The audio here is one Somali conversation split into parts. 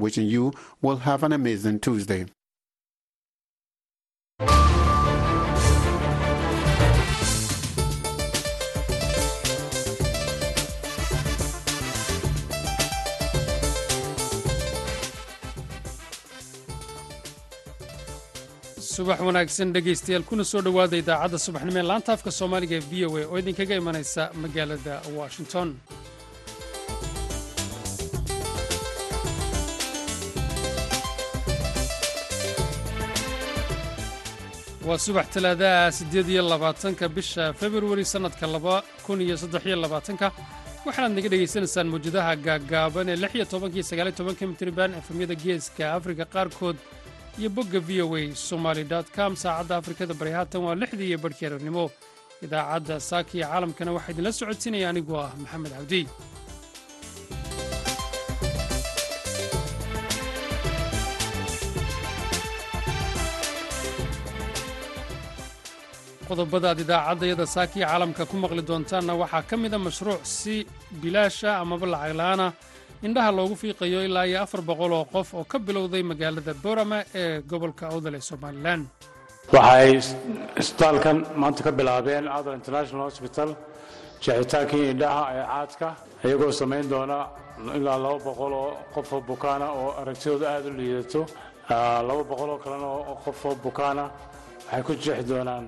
wishing you will have an amazing Tuesday. subax wanaagsan dhegaystayaal kuna soo dhowaada idaacadda subaxnimo ee laanta afka soomaaliga ee v o a oo idinkaga imanaysa magaalada washington waa subax talaadaha siddeed iyo labaatanka bisha februari sannadka laba kun iyo saddex iyo labaatanka. Waxaanaad naga dhegaysanaysaan mawjadaha gaaggaaban ee lix iyo tobanka iyo sagaal iyo tobanka mitriban efemyada geeska afrika qaarkood iyo bogga v o a somaali com. Saacadda afrikada bari haatan waa lixdii iyo barhkii ararnimo idaacadda saaka iyo caalamkana waxaa idinla socodsiinaya anigoo ah maxamed cabdi qodobada aad idaacaddayada saaka iyo caalamka ku maqli doontaanna waxaa ka mida mashruuc si bilaasha amaba lacag la'aana indhaha loogu fiiqayo ilaa iyo afar boqol oo qof oo ka bilowday magaalada boorama ee gobolka awdal ee somalilan waxay isbitaalkan maanta ka bilaabeen adal international hosbital jeexitaankii indhaha ee caadka iyagoo samayn doona ilaa laba boqol oo qofoo bukaana oo aragtidooda aada u liidato. Laba boqol oo kalena oo qofoo bukaana waxay ku jeexi doonaan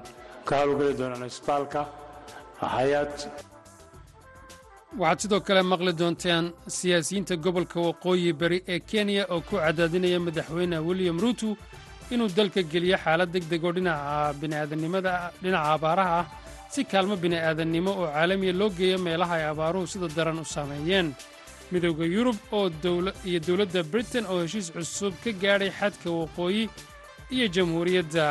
waxaad sidoo kale maqli doontaan siyaasiyiinta gobolka waqooyi bari ee kenya oo ku cadaadinaya madaxweyne william ruutu inuu dalka geliyo xaalad deg deg oo dhinaca bini'aadanimada dhinaca abaaraha ah si kaalmo bini'aadannimo oo caalamiya loo geeyo meelaha ay abaaruhu sida daran u saameeyeen. Midowda yurub oo iyo dowladda britain oo heshiis cusub ka gaadhay xadka waqooyi iyo jamhuuriyadda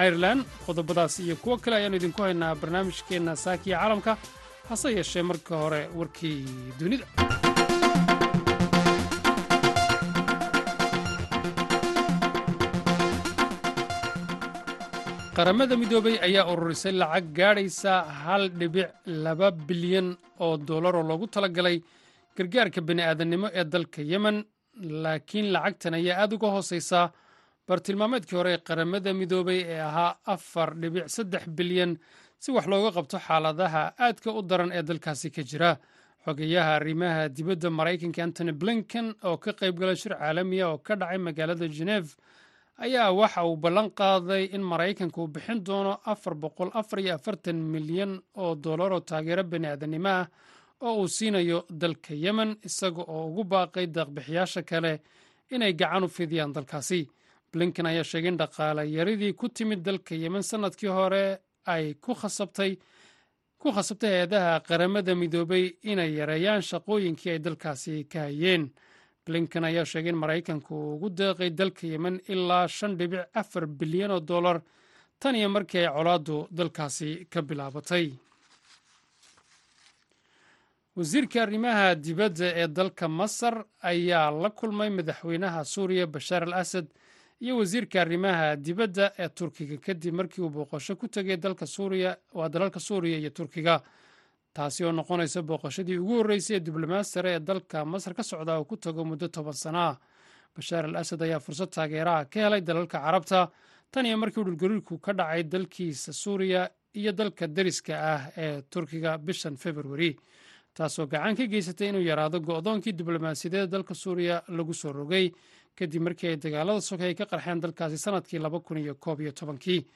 airelan qodobadaas iyo kuwo kale ayaannu idinku haynaa barnaamijkeenna saakiya caalamka hase yeeshee marka hore warkii dunida. Qaramada midoobay ayaa ururisay lacag gaadhaysa hal dhibic laba bilyan oo dollar oo loogu talagalay gargaarka bini'aadannimo ee dalka yemen laakiin lacagtan ayaa aad uga hoosaysaa bartilmaameedkii hore ee qaramada midoobay ee ahaa afar dhibic saddex bilyan si wax looga qabto xaaladaha aadka u daran ee dalkaasi ka jira. Xogeyaha arrimaha dibadda maraykanka antony blinken oo ka qaybgalay shir caalamiya oo ka dhacay magaalada geneef ayaa waxa uu ballan qaaday in maraykanka uu bixin doono milyan oo dollar oo taageero bini'aadanimo ah oo uu siinayo dalka yemen isaga oo ugu baaqay deeqbixiyaasha kale inay gacan u fidiyaan dalkaasi blinken ayaa sheegay in dhaqaale yaridii ku timid dalka yemen sannadkii hore ay ku khasabtay ku khasabtay hay'adaha qaramada midoobay inay yareeyaan shaqooyinkii ay dalkaasi ka hayeen. Blinken ayaa sheegay in maraykanku ugu deeqay dalka yemen ilaa shan dhibic afar bilyan oo dollar tan iyo markii ay colaaddu dalkaasi ka bilaabatay. Wasiirka arrimaha dibadda ee dalka masar ayaa la kulmay madaxweynaha suuriya bashaar al asad iyo wasiirka arrimaha dibadda ee turkiga kadib markii uu booqasho ku tegay dalka suuriya waa dalalka suuriya iyo turkiga. Taasi oo noqonaysa booqashadii ugu horreysay ee diblomaad sare ee dalka masar ka socda oo ku tago muddo toban sana. Ah bashaar al asad ayaa fursad taageeraha ka helay dalalka carabta tan iyo markii dhulgariirku ka dhacay dalkiisa suuriya iyo dalka dariska ah ee turkiga bishan februari taasoo gacan ka geysatay inuu yaraado go'doonkii diblomaasiyadeed dalka suuriya lagu soo rogay kadib markii ay dagaalada ay ka qarxeen dalkaasi sannadkii laba kun iyo koob iyo tobankii.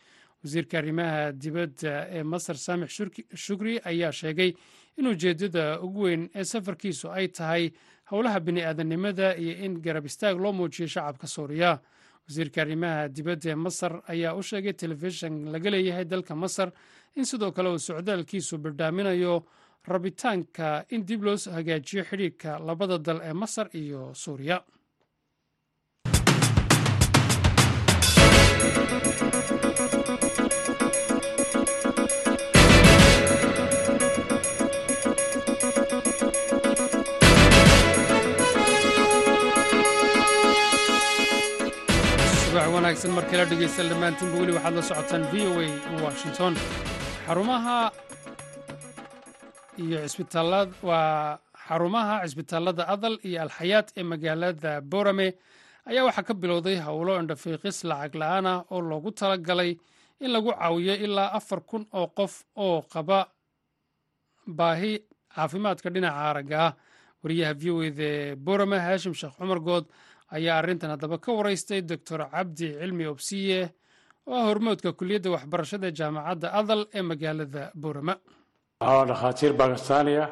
Wasiirka arrimaha dibadda ee masar saamix shukri ayaa sheegay in ujeeddada ugu weyn ee safarkiisu ay tahay howlaha bini'aadanimada iyo in garab istaag loo muujiyo shacabka suuriya. Wasiirka arrimaha dibadda ee masar ayaa u sheegay telefishan laga leeyahay dalka masar in sidoo kale uu socdaalkiisu bidhaaminayo rabitaanka in dib loo hagaajiyo xidhiirka labada dal ee masar iyo suuriya wanaagsan. Mar kale dhegeystayaal dhammaantiinba weli waxaad la socotaan v o a washington. Xarumaha iyo cisbitaallad waa xarumaha cisbitaalada adal iyo alxayaat ee magaalada boorame ayaa waxaa ka bilowday howlo indhafiiqis lacag la'aan ah oo loogu talagalay in lagu caawiyo ilaa afar kun oo qof oo qaba baahi caafimaadka dhinaca aragga. Ah wariyaha v o eda ee boorame haashim sheekh cumar good ayaa arrintan haddaba ka waraystay doctor cabdi cilmi obsiye oo ah hormoodka kuliyadda waxbarashada jaamacadda adal ee magaalada boorame waxaa dhakhaatiir bakistaaniya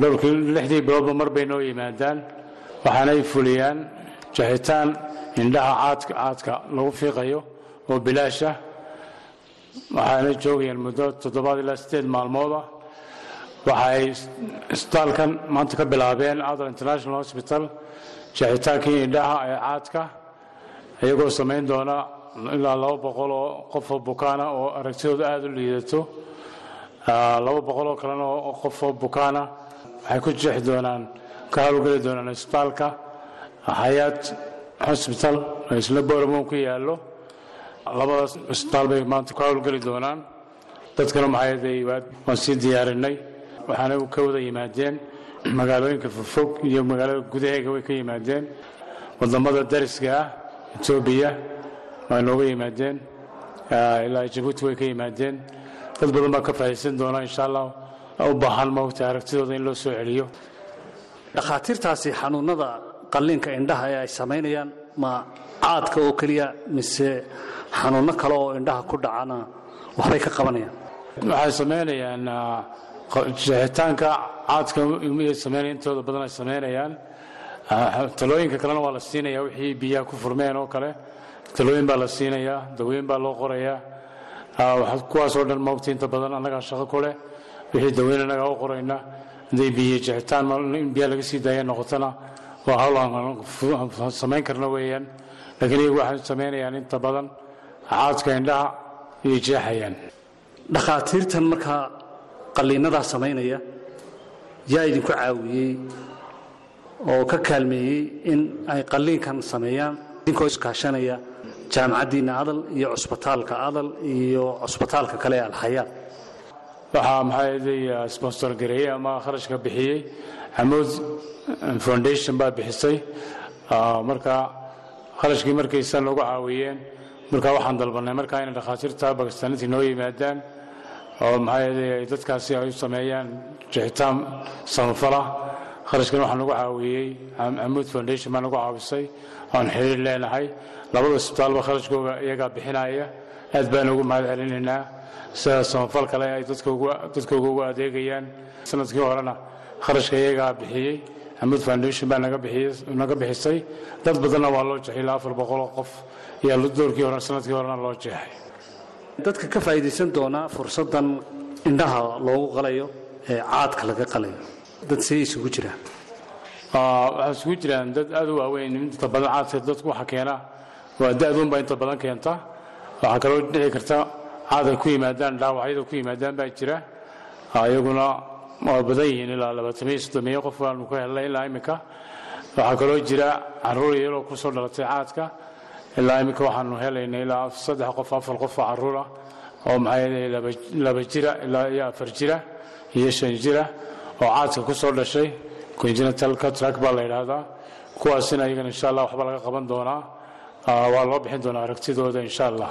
dhowrkii lixdii biloodba mar bay noo yimaadaan waxaanay fuliyaan jaxitaan indhaha caadka lagu fiiqayo oo bilaasha waxaanay joogayaan muddo toddobaad ilaa sideed maalmooda. Waxa ay isbitaalkan maanta ka bilaabeen adal international hospital jaxitaankii indhaha ee caadka iyagoo samayn doona ilaa laba boqol oo qofoo bukaana oo aragtidooda aada u liidato. Laba boqol oo kalena oo qofoo bukaana waxay ku jeexi doonaan ka howlgeli doonaan isbitaalka xayaat hosbital oo isla booramo ku yaallo. Labadaas isbitaal bay maanta ku howlgeli doonaan. Dadkana maxay waan sii diyaarinay waxaana ka wada yimaadeen magaalooyinka fogfog iyo magaalada gudaheega way ka yimaadeen. Wadamada dariska ah etoobiya waa nooga yimaadeen. Ilaa jabuuti way ka yimaadeen. Dad badan baa ka faa'idaysan doona insha allah u baahan maogta aragtidooda in loo soo celiyo. Dhakhaatiirtaasi xanuunada qalliinka indhaha ee ay samaynayaan ma caadka oo keliya mise xanuunno kale oo indhaha ku dhacana waxbay ka qabanayaan? Waxay samaynayaan jeexitaanka caadka sameynaya intooda badan ay samaynayaan talooyinka kalena waa la siinaya wixii biyaha ku furmeen oo kale. Talooyin baa la siinayaa dawooyin baa loo qorayaa. Kuwaasoo dhan maogta inta badan annagaa shaqo ku leh wixii daweyn annagaa u qorayna. Hadday biyo jeexitaan in biyaha laga sii daaya noqotona waa hawl samayn karna weeyaan. Laakiin iyagu waxay samaynayaan inta badan caadka indhaha iyay jeexayaan. Dhakhaatiirtan markaa qalliinnadaa samaynaya yaa idinku caawiyey oo ka kaalmeeyey in ay qalliinkan sameeyaan. Idinkoo iskaashanaya jaamacaddiinna adal iyo cusbitaalka adal iyo cusbitaalka kale ee alxayaat waxaa maxaa sponsor gareeyey ama kharashka bixiyey? Xamuud foundation baa bixisay. Marka kharashkii markaysa noogu caawiyeen marka waxaan dalbanay markaa inay dhakhaatiirta bakistaaniinta noo yimaadaan oo maxaa dadkaasi ay u sameeyaan jeexitaan samafala. Kharashkan waxaa nagu caawiyey xamuud foundation baa nagu caawisay aan xiriir leenahay. Labada isbitaalba kharashkooga iyagaa bixinaya. Aad baan ugu mahad celinaynaa sida samafal kale ay dadkooga ugu adeegayaan. Sanadkii horena kharashka iyagaa bixiyey xamuud foundation baa naga bixisay. Dad badanna waa loo jeexay ilaa afar boqoloo qof. Ayaa doorkii hore sannadkii horena loo jeexay dadka ka faa'iidaysan doona fursaddan indhaha loogu qalayo ee caadka laga qalayo. Dad see isugu jiraan waxaa isugu jiraan dad aad u waaweyn inta badan caadka dadku waxa keena waa da-duunbaa inta badan keenta. Waxaa kaloo dhici karta caad ay ku yimaadaan dhaawacyada ku yimaadaan baa jira. Iyaguna waa badan yihiin ilaa labaatamiyo soddomiyo qof baanu ka helnay ilaa iminka. Waxaa kaloo jira carruur yaroo ku dhalatay caadka ilaa iminka waxaanu helaynay ilaa saddex qof afar qof oo carruur ah oo maxaa laba jira ilaa iyo afar jira iyo shan jira oo caadka ku soo dhashay. Congenital cataract baa la yidhaahdaa. Kuwaasina iyagana insha allah waxba laga qaban doonaa. Waa loo bixin doonaa aragtidooda insha allah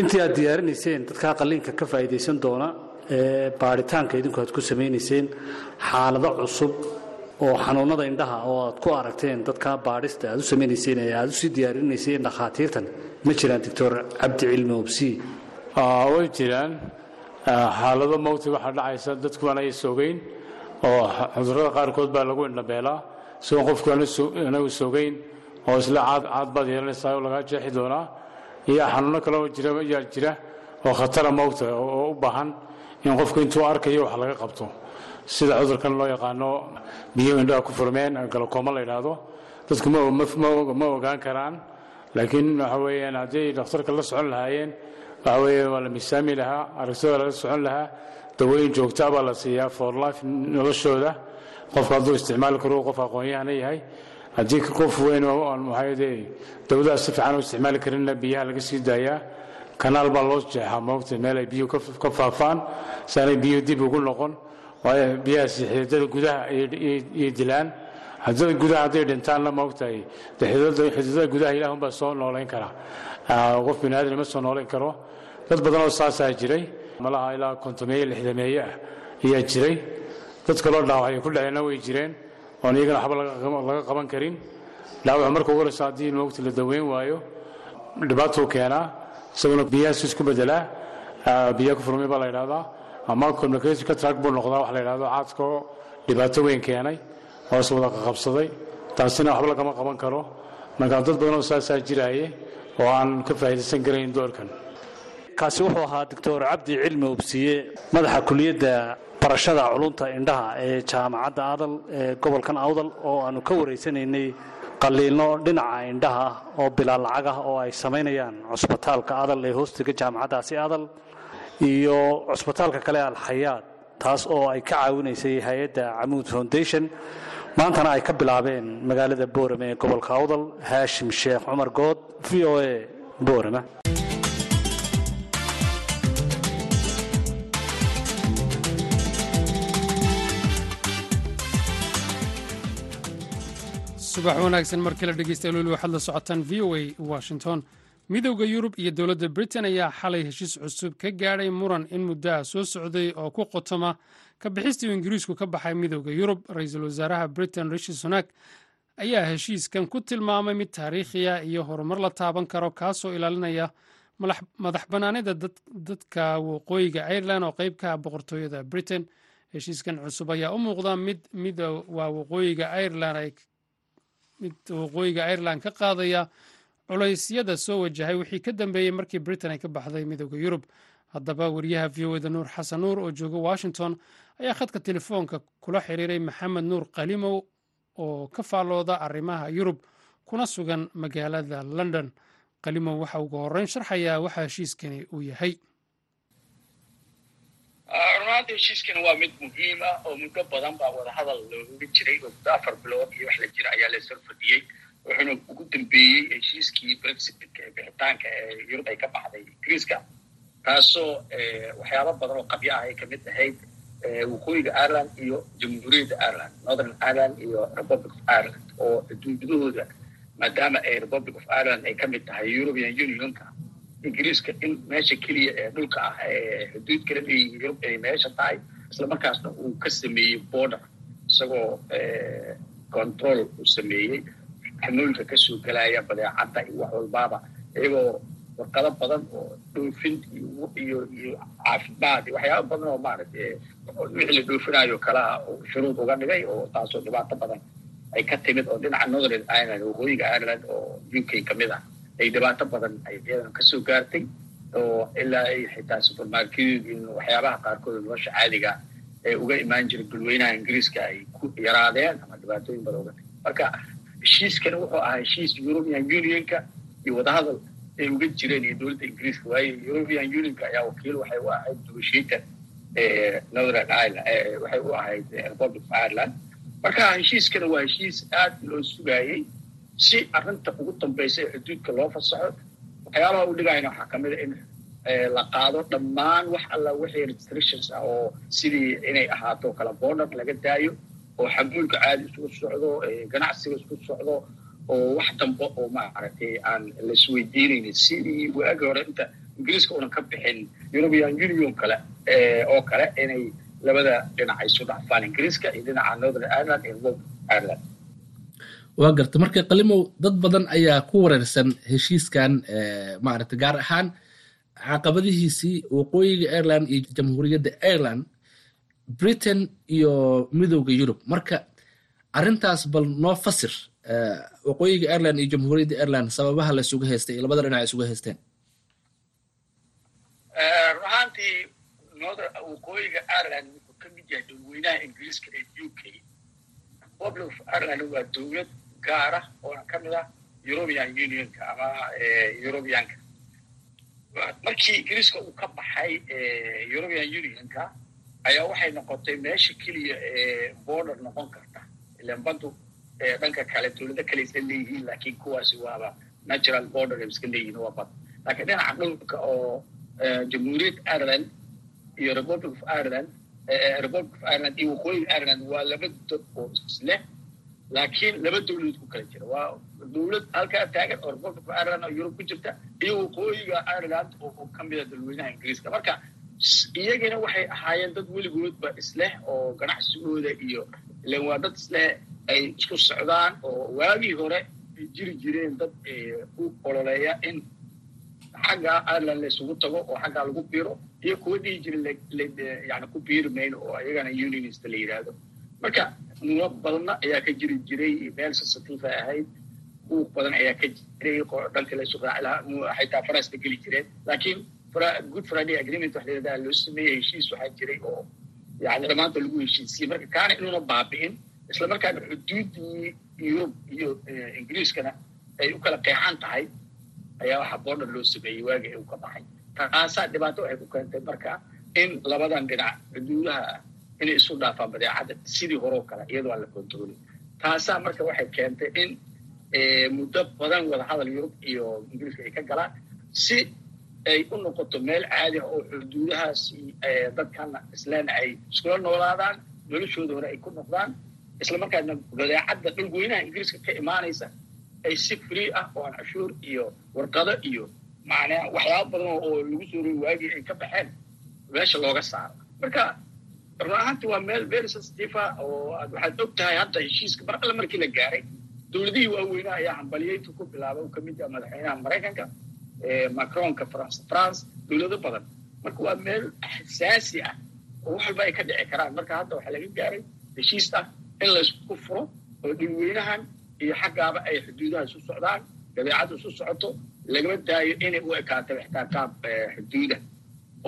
intii aad diyaarinayseen dadkaa qalliinka ka faa'iidaysan doona ee baadhitaanka idinku aad ku samaynayseen xaalado cusub oo xanuunnada indhaha oo aad ku aragteen dadkaa baadhista aad u samaynayseen ee aad u sii diyaarinayseen dhakhaatiirtan. Ma jiraan doctor cabdi cilmi obsi? Way jiraan. Xaalado mowti waxaa dhacaysa dadku aan ay oo cudurrada qaarkood baa lagu indhabeelaa. Isagoo qofku anagu sogeyn oo isla caad baad yeelanaysaa oo lagaa jeexi doonaa. Iyo xanuuno kale oo jira yaa jira oo khatara mowta oo u baahan in qofku intuu arkayo wax laga qabto. Sida cudurkan loo yaqaano biyo indhaha ku furmeen galakooma la yidhaahdo dadku ma ogaan karaan. Laakiin waxa weeyaan haddii dhakhtarka la socon lahaayeen waxa weeye waa la miisaami lahaa aragtida lala socon lahaa dawooyin joogtaa baa la siiyaa for life noloshooda. Qofka hadduu isticmaali karo qof aqoon-yahana yahay. Haddii qof weyn oo aan si fiican u isticmaali karinna biyaha laga sii daayaa kanaal baa loo jeexaa moogta meel ay biyuhu ka faafaan si aanay biyuhu dib ugu noqon waayo biyahaasi xididada gudaha ayay dilaan. Xididada gudaha hadday dhintaanna maogtahay xididada gudaha ilaah unbaa soo noolayn karaa qof bini ma soo noolayn karo. Dad badan oo saasaa jiray malaha ilaa kontomeeye lixdameeye ah ayaa jiray. Dad kaloo dhaawacay ku dhaceenna way jireen oon iyagana waxba laga qaban karin. Dhaawac marka ugu horeysa haddii moogta la daweyn waayo dhibaatuu keenaa isaguna biyahaas isku bedelaa biyaha ku furmay baa la yidhahdaa ama communication contract buu noqdaa wax la yidhahdo caadka oo dhibaato weyn keenay hoos wada qabsaday. Taasina waxba lagama qaban karo. Marka dad badan oo saasaa jiraaye oo aan ka faa'iidaysan karayn doorkan. Kaasi wuxuu ahaa doctor cabdi cilmi ubsiye madaxa kuliyadda barashada culunta indhaha ee jaamacadda adal ee gobolkan awdal oo aanu ka wareysanaynay qaliilno dhinaca indhaha ah oo bilaa lacag ah oo ay samaynayaan cusbitaalka adal ee hoostiga jaamacaddaasi adal iyo cusbitaalka kale alxayaad taas oo ay ka caawinaysay hay'adda camuud foundation maantana ay ka bilaabeen magaalada boorame ee gobolka awdal haashim sheekh cumar good v o a boorame subax wanaagsan. Mar kale dhegeystayaal waxaad la socotaan v o a washington. Midowda yurub iyo dowladda britain ayaa xalay heshiis cusub ka gaadhay muran in muddaha soo socday oo ku qotoma ka bixistii uu ingiriisku ka baxay midowda yurub. Ra'iisul wasaaraha britain rishi sunak ayaa heshiiskan ku tilmaamay mid taariikhiya iyo horumar la taaban karo kaasoo ilaalinaya madax bannaanida dadka waqooyiga ireland oo qeyb ka ah boqortooyada britain. Heshiiskan cusub ayaa u muuqda mid midwaa waqooyiga ireland mid waqooyiga ireland ka qaadaya culaysyada soo wajahay wixii ka dambeeyey markii britain ay ka baxday midooda yurub. Haddaba wariyaha v o eda nuur xasan nuur oo jooga washington ayaa khadka telefoonka kula xiriiray maxamed nuur qalimow oo ka faallooda arrimaha yurub kuna sugan magaalada london. Qalimow waxa ugu horreyn sharxayaa waxa heshiiskani uu yahay runaanta heshiiskani waa mid muhiim ah oo muddo badan baa wadahadal looga jiray oo muddo afar bilood iyo wax la jira ayaa laysor fadhiyey wuxuuna ugu dambeeyey heshiiskii brexitka ee bixitaanka ee yurub ay ka baxday ingiriiska taasoo waxyaaba badan oo qabyo ah ay ka mid ahayd waqooyiga ireland iyo jamhuuriyadda ireland northern ireland iyo republic of ireland oo adduunyadahooda maadaama ay republic of ireland ay ka mid tahay european unionka ingiriiska in meesha keliya ee dhulka ah ee xuduud kala leeyihiin yurub ay meesha tahay isla markaasna uu ka sameeyey border isagoo control uu sameeyey. Xamuulka ka soo gelaya badeecadda iyo wax walbaaba iyagoo warqado badan oo dhoofin iyo iyo iyo caafimaad iyo waxyaaba badan oo maaragtay wixii la dhoofinaayo kalaha shuruud uga dhigay oo taasoo dhibaato badan ay ka timid oo dhinaca northern ireland waqooyiga ireland oo u k ka mid ah ay dhibaato badan ay iyadan ka soo gaartay oo ilaa ay xitaa supermarketyadu in waxyaabaha qaarkood nolosha caadiga ee uga imaan jiray dulweynaha ingiriiska ay ku yaraadeen ama dhibaatooyin badan uga marka heshiiskani wuxuu ahaa heshiis european unionka iyo wadahadal ay uga jireen iyo dowladda ingiriiska waayo european unionka ayaa wakiil waxay u ahayd negotiator northern ireland waxay u ahayd republic of ireland. Marka heshiiskana waa heshiis aad loo sugaayey si arrinta ugu dambaysa ee xuduudka loo fasaxo waxyaabaha u dhigayna waxaa ka mid a in la qaado dhammaan wax alla wixii restrictions ah oo sidii inay ahaato kala border laga daayo oo xamuulka caadi isku socdo ganacsiga isku socdo oo wax dambe oo maaragtay aan laisweydiinaynin sidii waagi hore inta ingiriiska unan ka bixin european union kale oo kale inay labada dhinac ay isu dhacfaan ingiriiska iyo dhinaca northern ireland iyo republic ireland waa garta. Marka qalimow dad badan ayaa ku wareersan heshiiskan maaragta gaar ahaan caqabadihiisii waqooyiga ireland iyo jamhuuriyadda ireland britain iyo midowda yurub. Marka arintaas bal noo fasir waqooyiga ireland iyo jamhuuriyadda ireland sababaha la isugu haystay iyo labada dhinac ay isugu haysteen. Runaantii waqooyiga ireland wuxuu ka mid yahay dadweynaha ingiriiska ee u k republic ireland waa dowlad gaar ah oo ka ah european unionka ama europeanka. Markii ingiriiska uu ka baxay european unionka ayaa waxay noqotay meesha keliya ee border noqon karta. Ilan bandu dhanka kale dowlado kale iska leeyihiin laakiin kuwaasi waaba natural border iska leeyihiin waa bad. Laakiin dhinaca dhulka oo jamhuuriyad ireland iyo republic of ireland republic of ireland iyo waqooyiga ireland waa laba dad oo isleh laakiin laba dowladood ku kala jira waa dowlad halkaa taagan oo republic of ireland oo yurub ku jirta iyo waqooyiga ireland oo ka mida dalweynaha ingiriiska marka iyagina waxay ahaayeen dad weligoodba isleh oo ganacsigooda iyo ilan waa dad isleh ay isku socdaan oo waagii hore ay jiri jireen dad u ololeeya in xagga ireland laysugu tago oo xaggaa lagu biiro iyo kuwa dhihi jira yani ku biiri mayno oo iyagana unionist la yidhaahdo marka nulo badanna ayaa ka jiri jiray meel ay ahayd. Buuq badan ayaa ka jiray dhanka laysu raaci lahaa xitaa farasta geli jireen laakiin good friday agreement wax layidhahdaa loo sameeyey heshiis waxaa jiray oo yani dhammaanta lagu heshiisiyey marka kaana inuuna baabi'in isla markaana xuduuddii yurub iyo ingiriiskana ay u kala qeexan tahay ayaa waxaa border loo sameeyey waagii uu ka baxay. Taasaa dhibaato waxay ku keentay marka in labadan dhinac xuduudaha inay isu dhaafaan badeecadda sidii horeo kale iyadoo aan la kontroolin taasaa marka waxay keentay in muddo badan wada hadal yurub iyo ingiriiska ay ka galaan si ay u noqoto meel caadi ah oo xuduudahaasi dadkana islaana ay iskula noolaadaan noloshooda hore ay ku noqdaan isla markaasna badeecadda dhulweynaha ingiriiska ka imaanaysa ay si free ah oo aan cashuur iyo warqado iyo macnaa waxyaaba badan oo lagu soo rogi waagii ay ka baxeen meesha looga saaro. Marka run ahaanti waa meel very sensitive ah oo waxaad og tahay hadda heshiiska mar alle markii la gaaray dowladihii waaweynaha ayaa hambaliyeytu ku bilaabay ka mid ah madaxweynaha maraykanka macronka france. France dowlado badan. Marka waa meel xasaasi ah oo wax walba ay ka dhici karaan. Marka hadda waxaa laga gaaray heshiis ah in laysku furo oo dhulweynahan iyo xaggaaba ay xuduudaha isu socdaan dabeecadda isu socoto lagama daayo inay u ekaato xitaa qaab xuduuda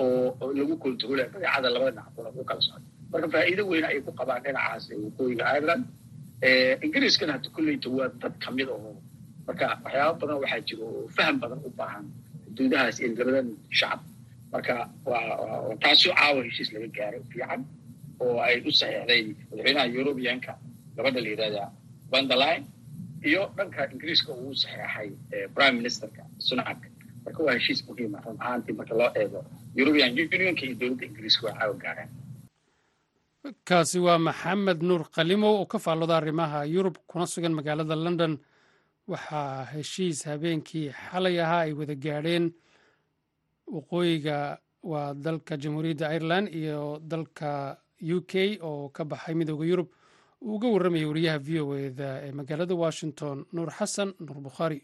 oo lagu kontrola badeecada labada dhinac lagu kala socdo marka faa'iido weyn ayay ku qabaan dhinacaas waqooyiga ireland ingiriiskana hadda kulleyta waa dad ka mid oo marka waxyaaba badan waxaa jira oo faham badan u baahan xuduudahaas iyo labadan shacab. Marka taasoo caawa heshiis laga gaaray fiican oo ay u saxiixday madaxweynaha eurobianka gabadha la yidhahda vanderline iyo dhanka ingiriiska uu saxeexay prime ministerka sunak. Marka waa heshiis muhiima run ahaantii marka loo eego european unionka iyo dowladda ingiriiska waa caawa gaareen kaasi waa maxamed nuur kalimow oo ka faallooda arrimaha yurub kuna sugan magaalada london. Waxaa heshiis habeenkii xalay ahaa ay wada gaadheen. Waqooyiga waa dalka jamhuuriyadda ireland iyo dalka u k oo ka baxay midooda yurub. Uu uga warramayay wariyaha v o eda ee magaalada washington nuur xasan nuur bukhaari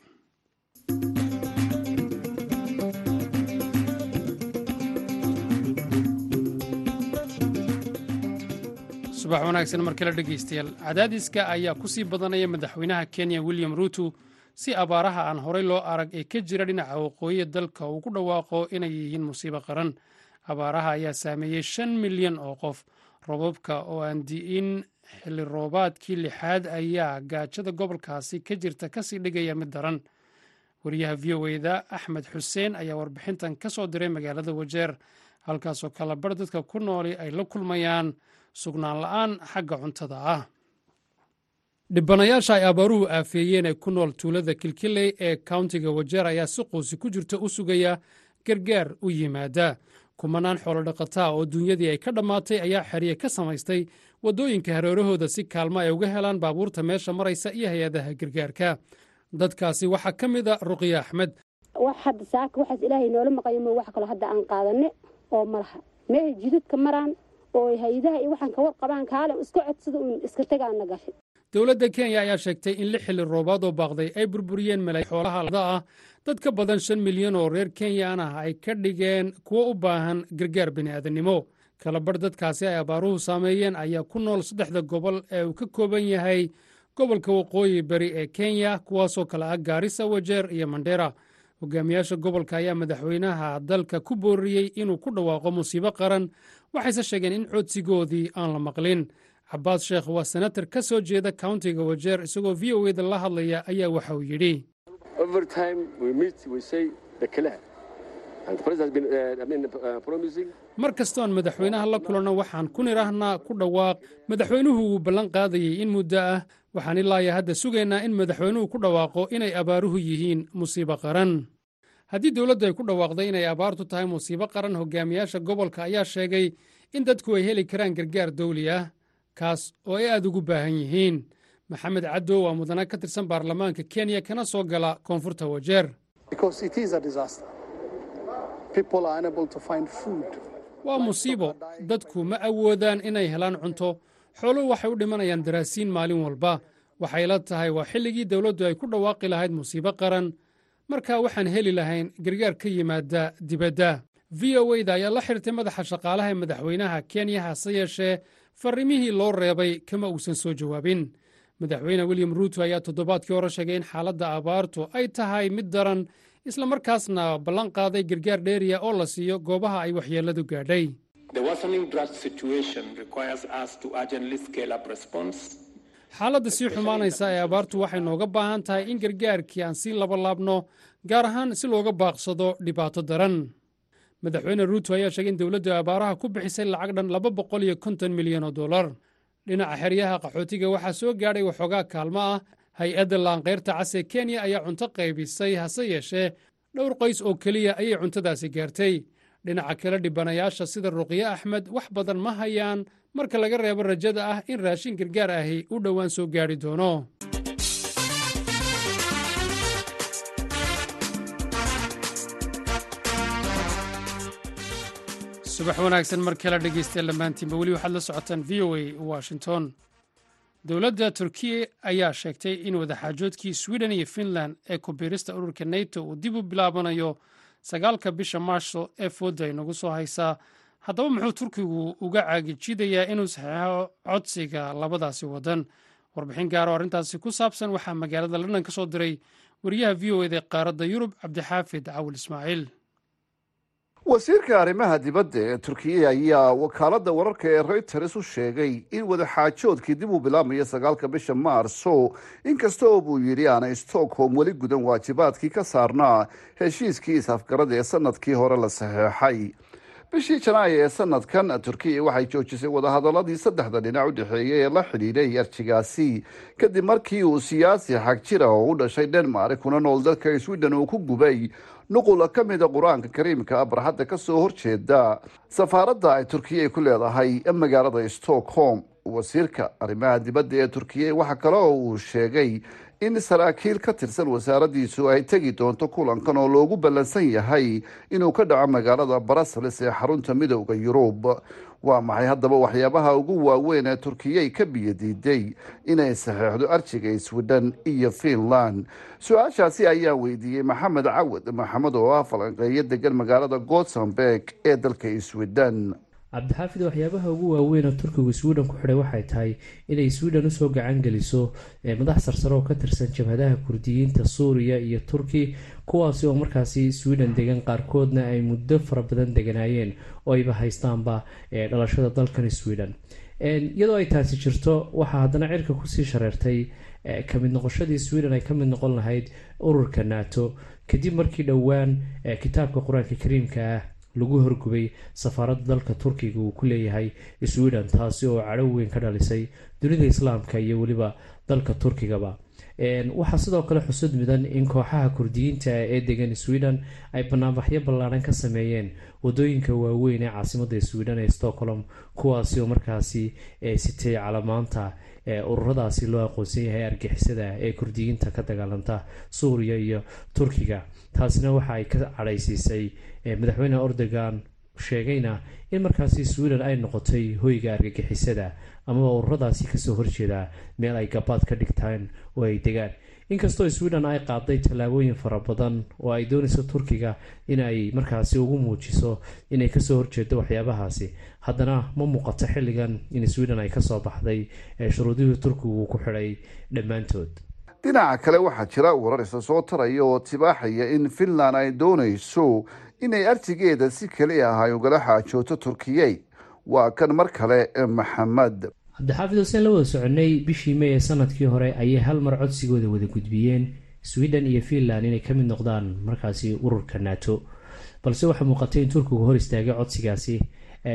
subax wanaagsan mar kale dhegeystayaal cadaadiska ayaa ku sii badanaya madaxweynaha kenya william ruuto si abaaraha aan horey loo arag ee ka jira dhinaca waqooyiya dalka uu ku dhawaaqo inay yihiin musiibo qaran. Abaaraha ayaa saameeyey shan milyan oo qof. Robabka oo aan di'in xilli roobaadkii lixaad ayaa gaajada gobolkaasi ka jirta ka sii dhigaya mid daran. Wariyaha v o eda axmed xuseen ayaa warbixintan ka soo diray magaalada wajeer halkaasoo kalabar dadka ku nooli ay la kulmayaan sugnaan la'aan xagga cuntada ah. Dhibanayaasha ay abaaruhu aafeeyeen ee ku nool tuulada kilkiley ee kauntiga wajeer ayaa si quusi ku jirta u sugaya gargaar u yimaada. Kumanaan xoolodhaqataa oo duunyadii ay ka dhammaatay ayaa xerye ka samaystay waddooyinka hareerahooda si kaalmo ay uga helaan baabuurta meesha maraysa iyo hay'adaha gargaarka. Dadkaasi waxaa ka mid a ruqya axmed. Hadda saaka waxaas ilaahay noola maqaymo wax kaloo hadda aan qaadane oo malaha meehay jidadka maraan oo hay'adaha iyo waxaan ka warqabaan kaale iska codsada uun iska tagaana gashay. Dowladda kenya ayaa sheegtay in lix xilli roobaad oo baaqday ay burburiyeen malay xoolaha lada ah. Dad ka badan shan milyan oo reer kenyaan ah ay ka dhigeen kuwo u baahan gargaar bini'aadannimo kalabarh dadkaasi ay abaaruhu saameeyeen ayaa ku nool saddexda gobol ee uu ka kooban yahay gobolka waqooyi bari ee kenya kuwaasoo kale ah gaarisa wajeer iyo mandheera hogaamiyaasha gobolka ayaa madaxweynaha dalka ku booriyey inuu ku dhawaaqo musiibo qaran waxayse sheegeen in codsigoodii aan la maqlin. Cabaas sheekh waa senatar ka soo jeeda kauntiga wajeer isagoo v o eda la hadlaya ayaa waxa uu yidhi. Mar kastoon madaxweynaha la kulanno waxaan ku nidhaahnaa ku dhawaaq. Madaxweynuhu wuu ballan qaadayey in muddo ah. Waxaan ilaaya hadda sugaynaa in madaxweynuhu ku dhawaaqo inay abaaruhu yihiin musiibo qaran haddii dowladdu ay ku dhawaaqday inay abaartu tahay musiibo qaran hogaamiyaasha gobolka ayaa sheegay in dadku ay heli karaan gargaar dawli ah kaas oo ay aad ugu baahan yihiin. Maxamed caddow waa mudana ka tirsan baarlamaanka kenya kana soo gala koonfurta wajeer. Waa musiibo dadku ma awoodaan inay helaan cunto. Xooluhu waxay u dhimanayaan daraasiin maalin walba. Waxay la tahay waa xilligii dawladdu ay ku dhawaaqi lahayd musiibo qaran markaa waxaan heli lahayn gargaar ka yimaada dibadda. V o wda ayaa la xirtay madaxa shaqaalaha ee madaxweynaha kenya hase yeeshee farrimihii loo reebay kama uusan soo jawaabin. Madaxweyne william ruuto ayaa toddobaadkii hore sheegay in xaaladda abaartu ay tahay mid daran islamarkaasna ballan qaaday gargaar dheeriya oo la siiyo goobaha ay waxyeelladu gaadhay xaaladda sii xumaanaysa ee abaartu waxay nooga baahan tahay in gargaarkii aan sii labalaabno gaar ahaan si looga baaqsado dhibaato daran. Madaxweyne ruuto ayaa sheegay in dowladdu abaaraha ku bixisay lacag dhan laba boqol iyo konton milyan oo dollar. Dhinaca xeryaha qaxootiga waxaa soo gaadhay waxoogaa kaalmo ah. Hay'adda laanqayrta cas ee kenya ayaa cunto qaybisay hase yeeshee. Dhowr qoys oo keliya ayay cuntadaasi gaartay. Dhinaca kale dhibanayaasha sida ruqye axmed wax badan ma hayaan marka laga reebo rajada ah in raashin gargaar ahi u dhowaan soo gaadhi doono. Subax wanaagsan mar kale dhegeystayaal dhammaantiinba weli waxaad la socotaan v o a washington. Dowladda turkiya ayaa sheegtay in wadaxaajoodkii sweden iyo finland ee kubiirista ururka neto uu dib u bilaabanayo sagaalka bisha maarso ee fooda ay nagu soo haysaa haddaba muxuu turkigu uga caagijidayaa inuu saxeixo codsiga labadaasi waddan warbixin gaaro arrintaasi ku saabsan waxaa magaalada london ka soo diray wariyaha v o eda qaaradda yurub cabdixaafid cawil ismaaciil. Wasiirka arrimaha dibadda ee turkiya ayaa wakaaladda wararka ee reuters u sheegay in wadaxaajoodkii dib uu bilaabmayo sagaalka bisha maarso. Inkasta oo buu yidhi aanay stockholm weli gudan waajibaadkii ka saarnaa heshiiskii is-afgarada ee sannadkii hore la saxeexay bishii janaayo ee sanadkan turkiya waxay joojisay wadahadaladii saddexda dhinac u dhexeeyay ee la xidhiidhay arjigaasi kadib markii uu siyaasi xag jira oo u dhashay denmark kuna nool dalka sweden uu ku gubay nuqula ka mida qur'aanka kariimka barxadda ka soo horjeeda safaaradda ay turkiya ku leedahay magaalada stockholm. Wasiirka arrimaha dibadda ee turkiya waxaa kale oo uu sheegay in saraakiil ka tirsan wasaaraddiisu ay tegi doonto kulankan oo loogu ballansan yahay inuu ka dhaco magaalada brussels ee xarunta midowda yurub. Waa maxay haddaba waxyaabaha ugu waaweyn ee turkiyay ka biyadiiday inay saxeexdo arjiga sweden iyo finland. Su'aashaasi ayaa weydiiyey maxamed cawad maxamed oo ah falanqeeyo degan magaalada gothenburg ee dalka sweden cabdixaafid waxyaabaha ugu waaweyn oo turkigu sweden ku xidhay waxay tahay inay sweden u soo gacan geliso madax sarsare oo ka tirsan jabhadaha kurdiyiinta suuriya iyo turki kuwaasi oo markaasi sweden degan qaarkoodna ay muddo fara badan deganaayeen oo ayba haystaanba dhalashada dalkan sweden. Iyadoo ay taasi jirto waxaa haddana cirka ku sii shareertay ka mid noqoshadii sweden ay ka mid noqon lahayd ururka nato. Kadib markii dhowaan kitaabka qur'aanka kariimka ah lagu horgubay safaaradda dalka turkiga uu ku leeyahay sweden taasi oo cadho weyn ka dhalisay dunida islaamka iyo weliba dalka turkigaba waxaa sidoo kale xusud mudan in kooxaha kurdiyiinta ee degan sweden ay banaanbaxyo ballaaran ka sameeyeen waddooyinka waaweyn ee caasimada sweden ee stockholm kuwaasi oo markaasi sitay calamaanta ururadaasi loo aqoonsan yahay argixisada ee kurdiyiinta ka dagaalanta suuriya iyo turkiga. Taasina waxa ay ka cadhaysiisay madaxweyne ordogan sheegayna in markaasi sweden ay noqotay hoyga argagixisada amaba ururadaasi ka soo horjeeda meel ay gabaad ka dhigtaan oo ay degaan. Inkastoo sweden ay qaaday tallaabooyin fara badan oo ay doonayso turkiga inay markaasi ugu muujiso inay ka soo horjeedo waxyaabahaasi haddana ma muuqato xilligan in sweden ay ka soo baxday shuruudihii turkigu ku xidhay dhammaantood. Dhinaca kale waxaa jira warar isa soo taraya oo tibaaxaya in finland ay doonayso inay arjigeeda si keli ah ay ugala xaajooto turkiyey waa kan mar kale maxamed. Cabdixaafid huseen la wada soconay bishii may ee sannadkii hore ayay hal mar codsigooda wada gudbiyeen sweden iyo finland inay ka mid noqdaan markaasi ururka nato. Balse waxaa muuqatay in turkigu hor istaagay codsigaasi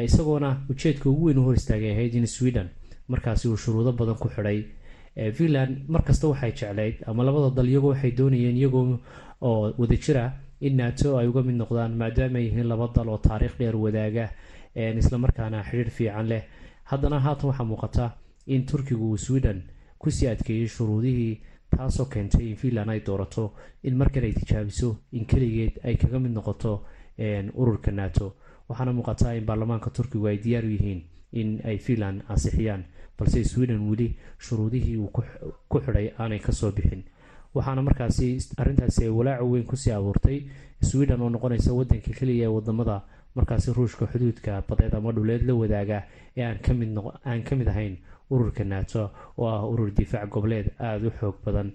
isagoona ujeedka ugu weyn u hor istaagay ahayd in sweden markaasi uu shuruudo badan ku xidhay. Finland markasta waxay jeclayd ama labada dal iyagoo waxay doonayeen iyagoo oo wada jira in nato ay uga mid noqdaan maadaama ay yihiin laba dal oo taariikh dheer wadaaga islamarkaana xidhiir fiican leh. Haddana haatan waxaa muuqata in turkigu uu sweden ku sii adkeeyey shuruudihii taasoo keentay in finland ay doorato in markan ay tijaabiso in keligeed ay kaga mid noqoto ururka nato. Waxaana muuqataa in baarlamaanka turkigu ay diyaar u yihiin in ay finland ansixiyaan balse sweden weli shuruudihii uu ku xidhay aanay ka soo bixin waxaana markaasi arrintaasi ay walaaca weyn ku sii abuurtay. Sweden oo noqonaysa wadanka keliya ee waddamada markaasi ruushka xuduudka badeed ama dhuleed la wadaaga ee aan ka mid ahayn ururka nato oo ah urur difaac goboleed aada u xoog badan.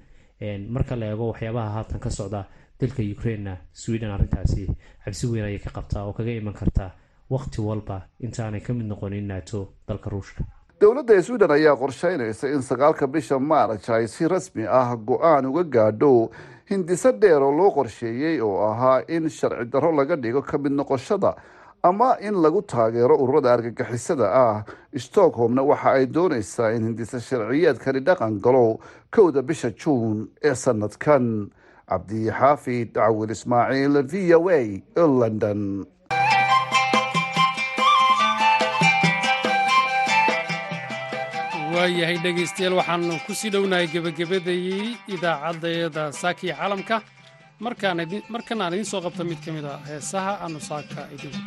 Marka la eego waxyaabaha haatan ka socda dalka ukrainena sweden arrintaasi cabsi weyn ayay ka qabtaa oo kaga iman karta waqti walba intaanay ka mid noqonin nato dalka ruushka dowladda sweden ayaa qorsheynaysa in sagaalka bisha maaraj ay si rasmi ah go'aan uga gaadho hindiso dheer oo loo qorsheeyey oo ahaa in sharci darro laga dhigo ka mid noqoshada ama in lagu taageero ururada argagixisada ah. Stockholmna waxa ay doonaysaa in hindiso sharciyeedkani dhaqan galo kowda bisha juun ee sanadkan. Cabdixaafid cawil ismaaciil v o a london waayahay dhegaystayaal. Ku sii dhownahay gebagabadayey idaacaddayada saaka iyo caalamka markan aan idiin soo qabta mid ka mid a heesaha aanu saaka idinku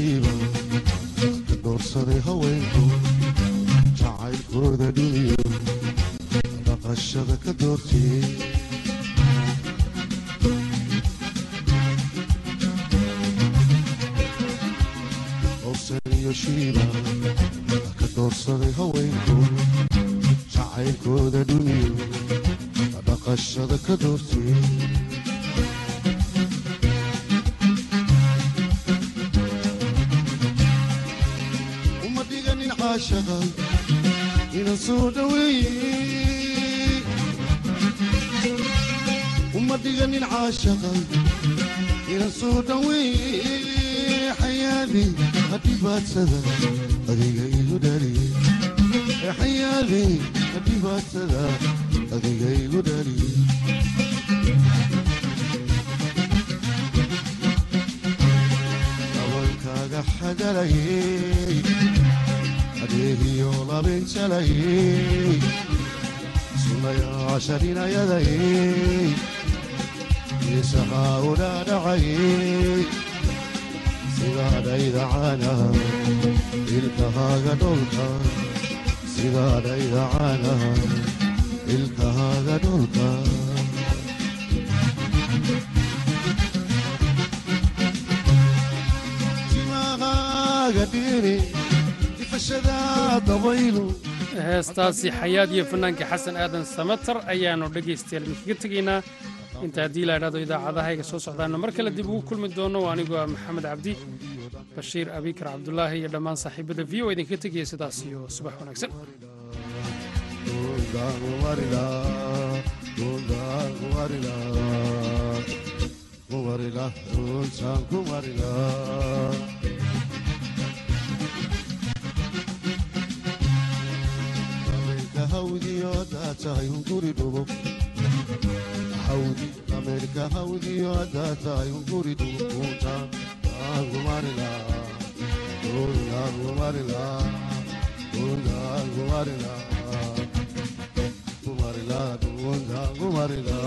talagalay doorsaday haweenku jacaylkooda dhiniyo dhaqashada ka doortiyey adiga igu dhaliye dabalkaaga xagalayey adeegiyo labinjalayey sunayaasharinayadayey isahaa udhaadhacayey sidaadhayda caanaha ilkahaaga dholka dhiri heestaasi xayaad iyo fanaanka xasan aadan samatar ayaannu dhegaystayaal idinkaga tegaynaa inta haddii la idhahdo idaacadahayga soo socdaanna. Mar kale dib ugu kulmi doono anigoo ah maxamed cabdi bashiir abikar cabdulaahi iyo dhammaan saaxiibada v o idinka tegaya sidaas iyo subax wanaagsan aangumarila aangumarila kumarila dhuunta angumarila